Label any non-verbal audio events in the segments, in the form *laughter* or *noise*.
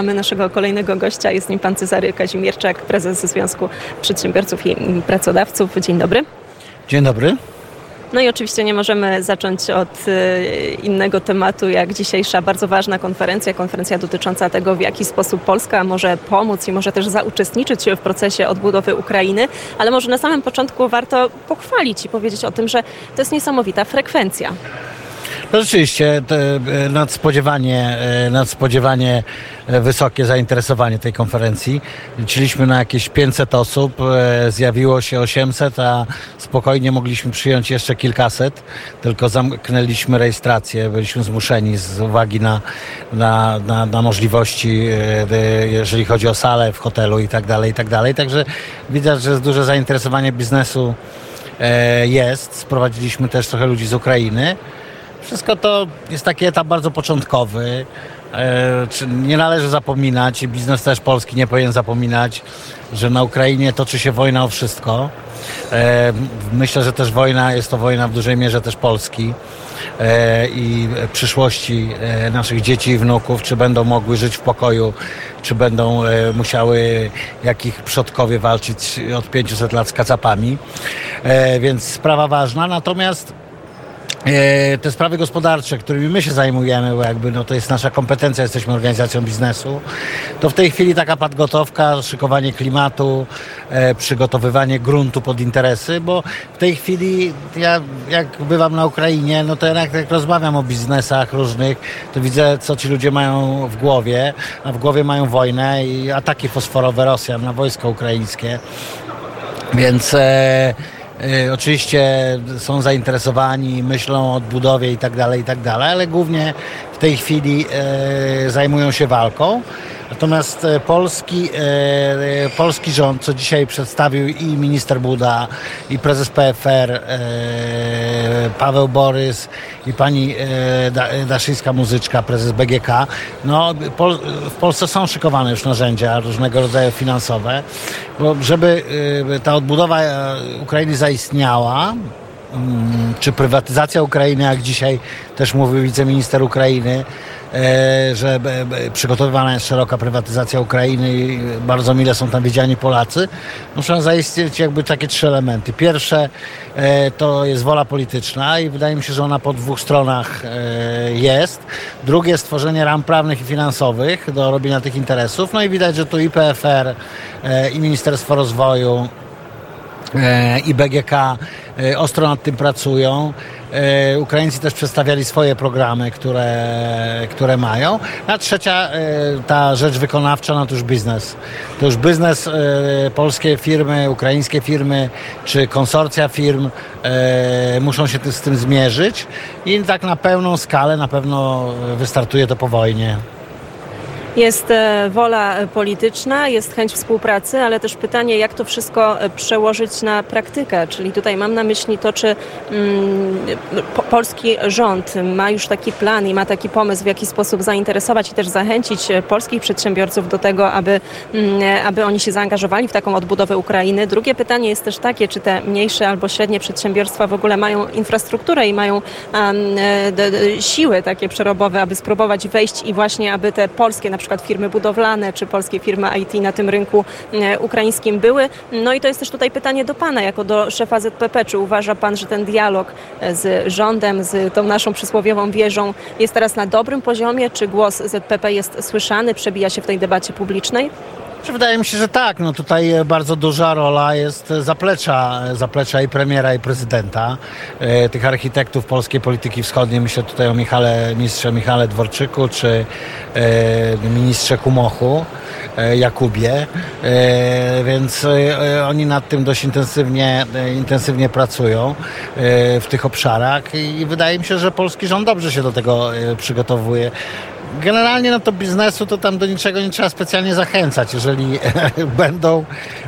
Mamy naszego kolejnego gościa, jest nim pan Cezary Kazimierczak, prezes Związku Przedsiębiorców i Pracodawców. Dzień dobry. Dzień dobry. No i oczywiście nie możemy zacząć od y, innego tematu, jak dzisiejsza bardzo ważna konferencja, konferencja dotycząca tego, w jaki sposób Polska może pomóc i może też zauczestniczyć w procesie odbudowy Ukrainy, ale może na samym początku warto pochwalić i powiedzieć o tym, że to jest niesamowita frekwencja. No rzeczywiście e, nadspodziewanie, e, nadspodziewanie e, wysokie zainteresowanie tej konferencji. Liczyliśmy na jakieś 500 osób, zjawiło się 800, a spokojnie mogliśmy przyjąć jeszcze kilkaset, tylko zamknęliśmy rejestrację, byliśmy zmuszeni z uwagi na, na, na, na możliwości, jeżeli chodzi o salę w hotelu i tak dalej, i tak dalej. Także widać, że jest duże zainteresowanie biznesu jest. Sprowadziliśmy też trochę ludzi z Ukrainy. Wszystko to jest taki etap bardzo początkowy. E, nie należy zapominać, i biznes też polski nie powinien zapominać, że na Ukrainie toczy się wojna o wszystko. E, myślę, że też wojna jest to wojna w dużej mierze też Polski e, i przyszłości naszych dzieci i wnuków, czy będą mogły żyć w pokoju, czy będą musiały, jak ich przodkowie, walczyć od 500 lat z kacapami. Więc sprawa ważna. Natomiast te sprawy gospodarcze, którymi my się zajmujemy, bo jakby no to jest nasza kompetencja, jesteśmy organizacją biznesu, to w tej chwili taka podgotowka, szykowanie klimatu, e, przygotowywanie gruntu pod interesy, bo w tej chwili ja jak bywam na Ukrainie, no to jak, jak rozmawiam o biznesach różnych, to widzę, co ci ludzie mają w głowie, a w głowie mają wojnę i ataki fosforowe Rosjan na wojsko ukraińskie. Więc e, E, oczywiście są zainteresowani, myślą o odbudowie i tak dalej, i tak ale głównie w tej chwili e, zajmują się walką. Natomiast e, polski, e, polski rząd, co dzisiaj przedstawił i minister Buda, i prezes PFR, e, Paweł Borys, i pani Daszyńska Muzyczka, prezes BGK, no, w Polsce są szykowane już narzędzia różnego rodzaju finansowe, bo żeby ta odbudowa Ukrainy zaistniała, czy prywatyzacja Ukrainy, jak dzisiaj też mówił wiceminister Ukrainy, E, że przygotowywana jest szeroka prywatyzacja Ukrainy i bardzo mile są tam widziani Polacy, muszą zaistnieć jakby takie trzy elementy. Pierwsze e, to jest wola polityczna i wydaje mi się, że ona po dwóch stronach e, jest. Drugie stworzenie ram prawnych i finansowych do robienia tych interesów. No i widać, że tu i PFR, i Ministerstwo Rozwoju, i BGK ostro nad tym pracują. E, Ukraińcy też przedstawiali swoje programy, które, które mają. A trzecia, e, ta rzecz wykonawcza, no to już biznes. To już biznes e, polskie firmy, ukraińskie firmy, czy konsorcja firm muszą się z tym zmierzyć i tak na pełną skalę na pewno wystartuje to po wojnie. Jest e, wola polityczna, jest chęć współpracy, ale też pytanie, jak to wszystko e, przełożyć na praktykę. Czyli tutaj mam na myśli to, czy mm, po, polski rząd ma już taki plan i ma taki pomysł, w jaki sposób zainteresować i też zachęcić e, polskich przedsiębiorców do tego, aby, mm, aby oni się zaangażowali w taką odbudowę Ukrainy. Drugie pytanie jest też takie, czy te mniejsze albo średnie przedsiębiorstwa w ogóle mają infrastrukturę i mają um, siły takie przerobowe, aby spróbować wejść i właśnie, aby te polskie na przykład firmy budowlane czy polskie firmy IT na tym rynku e, ukraińskim były. No i to jest też tutaj pytanie do Pana, jako do szefa ZPP. Czy uważa Pan, że ten dialog e, z rządem, z tą naszą przysłowiową wieżą jest teraz na dobrym poziomie? Czy głos ZPP jest słyszany, przebija się w tej debacie publicznej? Wydaje mi się, że tak. No tutaj bardzo duża rola jest zaplecza, zaplecza i premiera, i prezydenta, e, tych architektów polskiej polityki wschodniej. Myślę tutaj o Michale, ministrze Michale Dworczyku, czy e, ministrze Kumochu. E, Jakubie, więc oni nad tym dość intensywnie, intensywnie pracują w tych obszarach i wydaje mi się, że polski rząd dobrze się do tego przygotowuje generalnie no to biznesu to tam do niczego nie trzeba specjalnie zachęcać. Jeżeli *laughs* będą,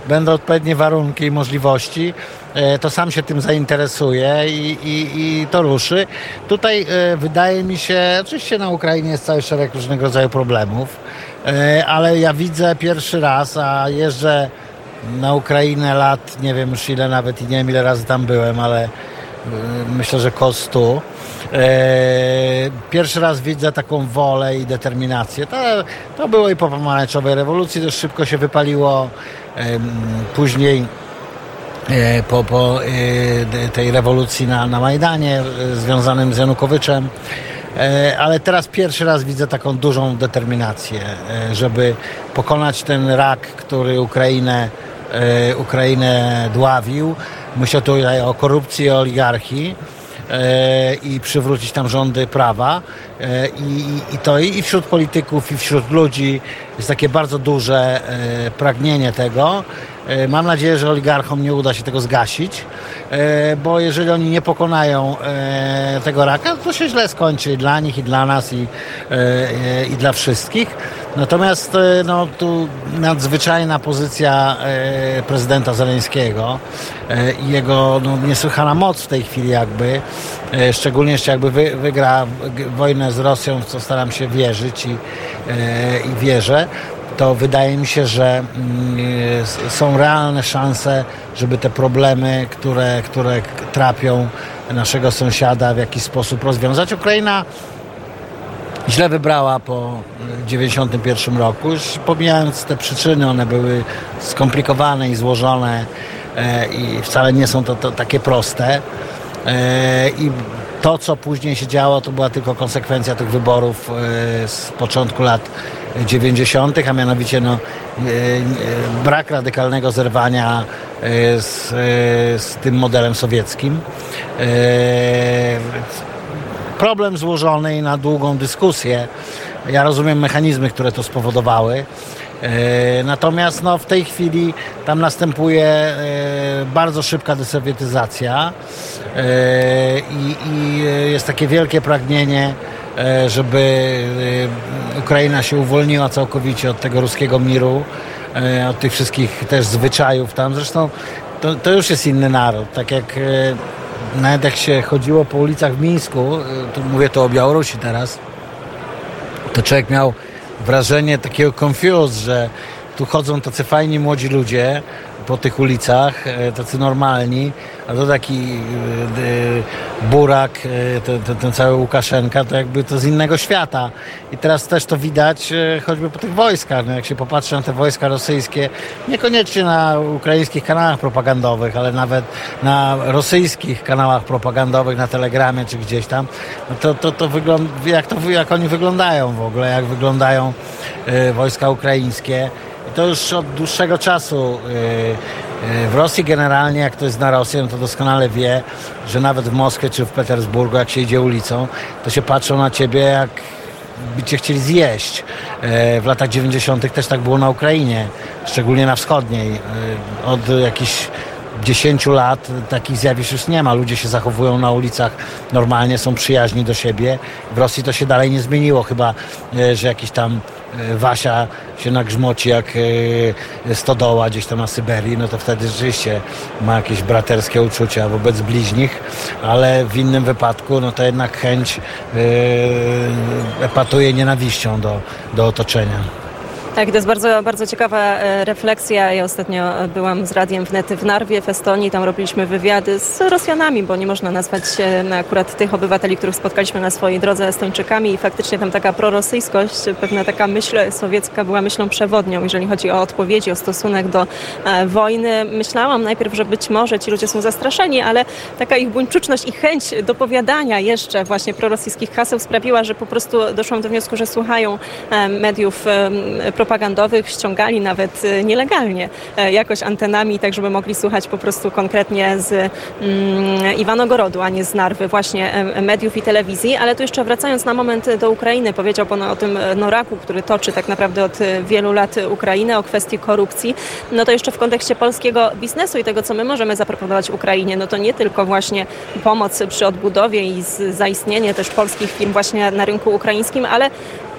będą odpowiednie warunki i możliwości, e, to sam się tym zainteresuje i, i, i to ruszy. Tutaj e, wydaje mi się, oczywiście na Ukrainie jest cały szereg różnego rodzaju problemów, e, ale ja widzę pierwszy raz, a jeżdżę na Ukrainę lat, nie wiem już ile nawet i nie wiem ile razy tam byłem, ale myślę, że koło 100. Pierwszy raz widzę taką wolę i determinację. To, to było i po pomarańczowej rewolucji, dość szybko się wypaliło. Później po, po tej rewolucji na, na Majdanie związanym z Janukowyczem E, ale teraz pierwszy raz widzę taką dużą determinację, e, żeby pokonać ten rak, który Ukrainę, e, Ukrainę dławił. Myślę tutaj o korupcji oligarchii i przywrócić tam rządy prawa. I, i to i wśród polityków, i wśród ludzi jest takie bardzo duże pragnienie tego. E, mam nadzieję, że oligarchom nie uda się tego zgasić, e, bo jeżeli oni nie pokonają e, tego raka, to się źle skończy i dla nich, i dla nas, i, i dla wszystkich. Natomiast no, tu nadzwyczajna pozycja prezydenta Zeleńskiego i jego no, niesłychana moc w tej chwili jakby, szczególnie jeszcze jakby wy, wygra wojnę z Rosją, w co staram się wierzyć i, i wierzę, to wydaje mi się, że mm, są realne szanse, żeby te problemy, które, które trapią naszego sąsiada w jakiś sposób rozwiązać. Ukraina źle wybrała po 1991 roku. Już pomijając te przyczyny, one były skomplikowane i złożone e, i wcale nie są to, to takie proste. E, I to, co później się działo, to była tylko konsekwencja tych wyborów e, z początku lat 90., a mianowicie no, brak radykalnego zerwania z, z tym modelem sowieckim. Problem złożony i na długą dyskusję. Ja rozumiem mechanizmy, które to spowodowały. Natomiast no, w tej chwili tam następuje bardzo szybka desowietyzacja i, i jest takie wielkie pragnienie, żeby Ukraina się uwolniła całkowicie od tego ruskiego miru, od tych wszystkich też zwyczajów tam. Zresztą to, to już jest inny naród. Tak jak nawet jak się chodziło po ulicach w Mińsku, tu mówię to o Białorusi teraz, to człowiek miał wrażenie takiego confused, że tu chodzą tacy fajni młodzi ludzie, po tych ulicach, e, tacy normalni, a to taki e, burak, e, ten, ten cały Łukaszenka, to jakby to z innego świata. I teraz też to widać choćby po tych wojskach. No jak się popatrzy na te wojska rosyjskie, niekoniecznie na ukraińskich kanałach propagandowych, ale nawet na rosyjskich kanałach propagandowych, na Telegramie czy gdzieś tam, no to, to, to jak, to, jak oni wyglądają w ogóle, jak wyglądają wojska ukraińskie to już od dłuższego czasu y, y, w Rosji generalnie, jak ktoś zna Rosję, to doskonale wie, że nawet w Moskwie czy w Petersburgu, jak się idzie ulicą, to się patrzą na ciebie jak by cię chcieli zjeść. Y, w latach 90. też tak było na Ukrainie, szczególnie na wschodniej. Od jakichś 10 lat takich zjawisk już nie ma. Ludzie się zachowują na ulicach normalnie, są przyjaźni do siebie. W Rosji to się dalej nie zmieniło, chyba że jakiś tam Wasia się nagrzmoci jak e, stodoła gdzieś tam na Syberii, no to wtedy rzeczywiście ma jakieś braterskie uczucia wobec bliźnich, ale w innym wypadku no to jednak chęć e, epatuje nienawiścią do, do otoczenia. Tak, to jest bardzo, bardzo ciekawa e, refleksja. Ja ostatnio byłam z Radiem Wnet w Narwie, w Estonii. Tam robiliśmy wywiady z Rosjanami, bo nie można nazwać akurat tych obywateli, których spotkaliśmy na swojej drodze Estończykami i faktycznie tam taka prorosyjskość, pewna taka myśl sowiecka była myślą przewodnią, jeżeli chodzi o odpowiedzi, o stosunek do e, wojny. Myślałam najpierw, że być może ci ludzie są zastraszeni, ale taka ich buńczuczność i chęć dopowiadania jeszcze właśnie prorosyjskich haseł sprawiła, że po prostu doszłam do wniosku, że słuchają e, mediów propagandowych ściągali nawet y, nielegalnie e, jakoś antenami, tak żeby mogli słuchać po prostu konkretnie z mm, Iwanogorodu, a nie z Narwy, właśnie e, mediów i telewizji. Ale tu jeszcze wracając na moment do Ukrainy, powiedział Pan o tym e, Noraku, który toczy tak naprawdę od wielu lat Ukrainę, o kwestii korupcji. No to jeszcze w kontekście polskiego biznesu i tego, co my możemy zaproponować Ukrainie, no to nie tylko właśnie pomoc przy odbudowie i zaistnienie też polskich firm właśnie na rynku ukraińskim, ale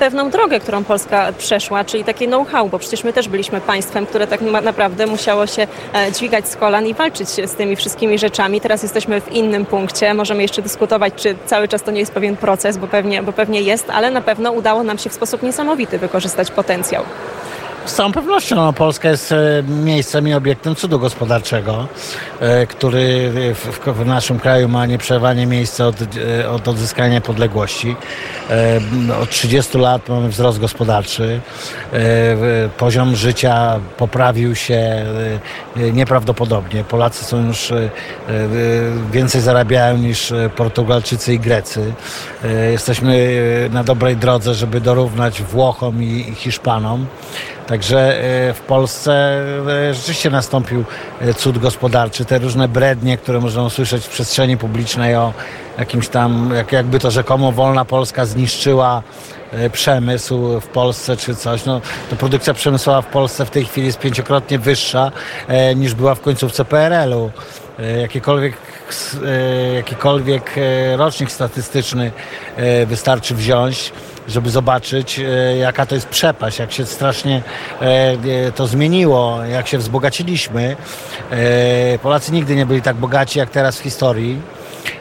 pewną drogę, którą Polska przeszła, czyli takie know-how, bo przecież my też byliśmy państwem, które tak naprawdę musiało się e, dźwigać z kolan i walczyć z tymi wszystkimi rzeczami. Teraz jesteśmy w innym punkcie. Możemy jeszcze dyskutować, czy cały czas to nie jest pewien proces, bo pewnie, bo pewnie jest, ale na pewno udało nam się w sposób niesamowity wykorzystać potencjał. Z całą pewnością no, Polska jest e, miejscem i obiektem cudu gospodarczego, e, który w, w, naszym kraju ma nieprzerwanie miejsce od, e, od odzyskania niepodległości. E, Od 30 lat mamy wzrost gospodarczy. Poziom życia poprawił się nieprawdopodobnie. Polacy są już więcej zarabiają niż Portugalczycy i Grecy. Jesteśmy na dobrej drodze, żeby dorównać Włochom i Hiszpanom. Także e, w Polsce e, rzeczywiście nastąpił e, cud gospodarczy. Te różne brednie, które można usłyszeć w przestrzeni publicznej o jakimś tam, jak, jakby to rzekomo wolna Polska zniszczyła przemysł w Polsce czy coś. No, to produkcja przemysłowa w Polsce w tej chwili jest pięciokrotnie wyższa niż była w końcówce PRL-u. E, Jakiekolwiek, rocznik statystyczny wystarczy wziąć, żeby zobaczyć, e, jaka to jest przepaść, jak się strasznie e, e, to zmieniło, jak się wzbogaciliśmy. Polacy nigdy nie byli tak bogaci jak teraz w historii.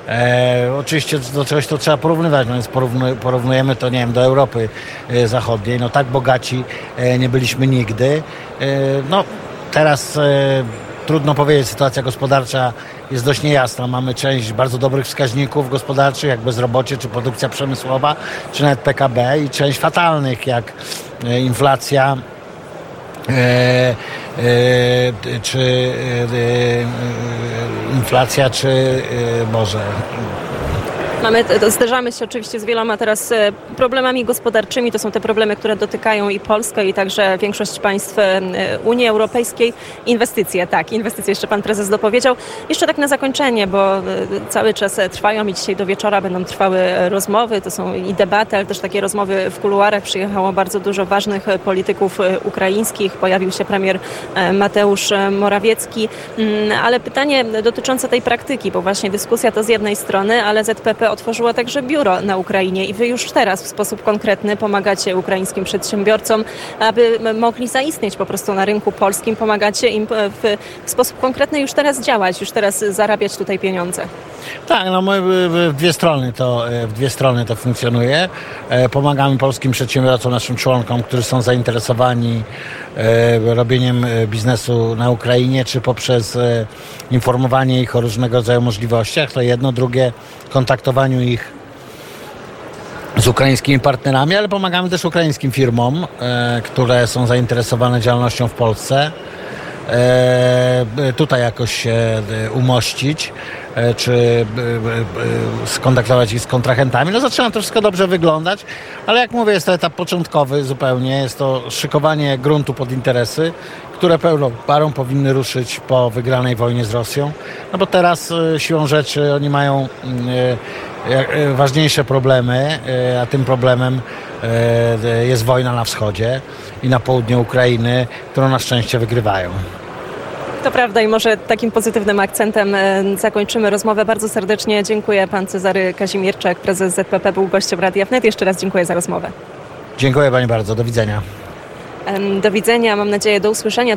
E, oczywiście do czegoś to trzeba porównywać, no więc porównu, porównujemy to, nie wiem, do Europy e, Zachodniej. No tak bogaci e, nie byliśmy nigdy. No teraz trudno powiedzieć, sytuacja gospodarcza jest dość niejasna. Mamy część bardzo dobrych wskaźników gospodarczych, jak bezrobocie, czy produkcja przemysłowa, czy nawet PKB i część fatalnych, jak e, inflacja, e, e, czy e, e, inflacja, czy może Mamy, zderzamy się oczywiście z wieloma teraz e, problemami gospodarczymi. To są te problemy, które dotykają i Polskę, i także większość państw e, Unii Europejskiej. Inwestycje, tak, inwestycje, jeszcze pan prezes dopowiedział. Jeszcze tak na zakończenie, bo e, cały czas trwają i dzisiaj do wieczora będą trwały rozmowy, to są i debaty, ale też takie rozmowy w kuluarach. Przyjechało bardzo dużo ważnych polityków ukraińskich, pojawił się premier Mateusz Morawiecki, Mm, ale pytanie dotyczące tej praktyki, bo właśnie dyskusja to z jednej strony, ale ZPP otworzyła także biuro na Ukrainie i wy już teraz w sposób konkretny pomagacie ukraińskim przedsiębiorcom, aby mogli zaistnieć po prostu na rynku polskim, pomagacie im e, w, w sposób konkretny już teraz działać, już teraz zarabiać tutaj pieniądze. Tak, no my w- dwie strony to, e, w dwie strony to funkcjonuje. E, Pomagamy polskim przedsiębiorcom, naszym członkom, którzy są zainteresowani e, robieniem biznesu na Ukrainie, czy poprzez informowanie ich o różnego rodzaju możliwościach. To jedno, drugie kontaktowaniu ich z ukraińskimi partnerami, ale pomagamy też ukraińskim firmom, które są zainteresowane działalnością w Polsce. Tutaj jakoś się umościć, czy e, e, skontaktować ich z kontrahentami. No zaczyna to wszystko dobrze wyglądać, ale jak mówię, jest to etap początkowy zupełnie. Jest to szykowanie gruntu pod interesy, które pełną parą powinny ruszyć po wygranej wojnie z Rosją. No bo teraz e, siłą rzeczy oni mają mm, e, e, ważniejsze problemy, e, a tym problemem e, jest wojna na wschodzie i na południu Ukrainy, którą na szczęście wygrywają. To prawda i może takim pozytywnym akcentem e, zakończymy rozmowę. Bardzo serdecznie dziękuję. Pan Cezary Kazimierczak, prezes ZPP, był gościem Radia Wnet. Jeszcze raz dziękuję za rozmowę. Dziękuję Pani bardzo. Do widzenia. Do widzenia, mam nadzieję do usłyszenia.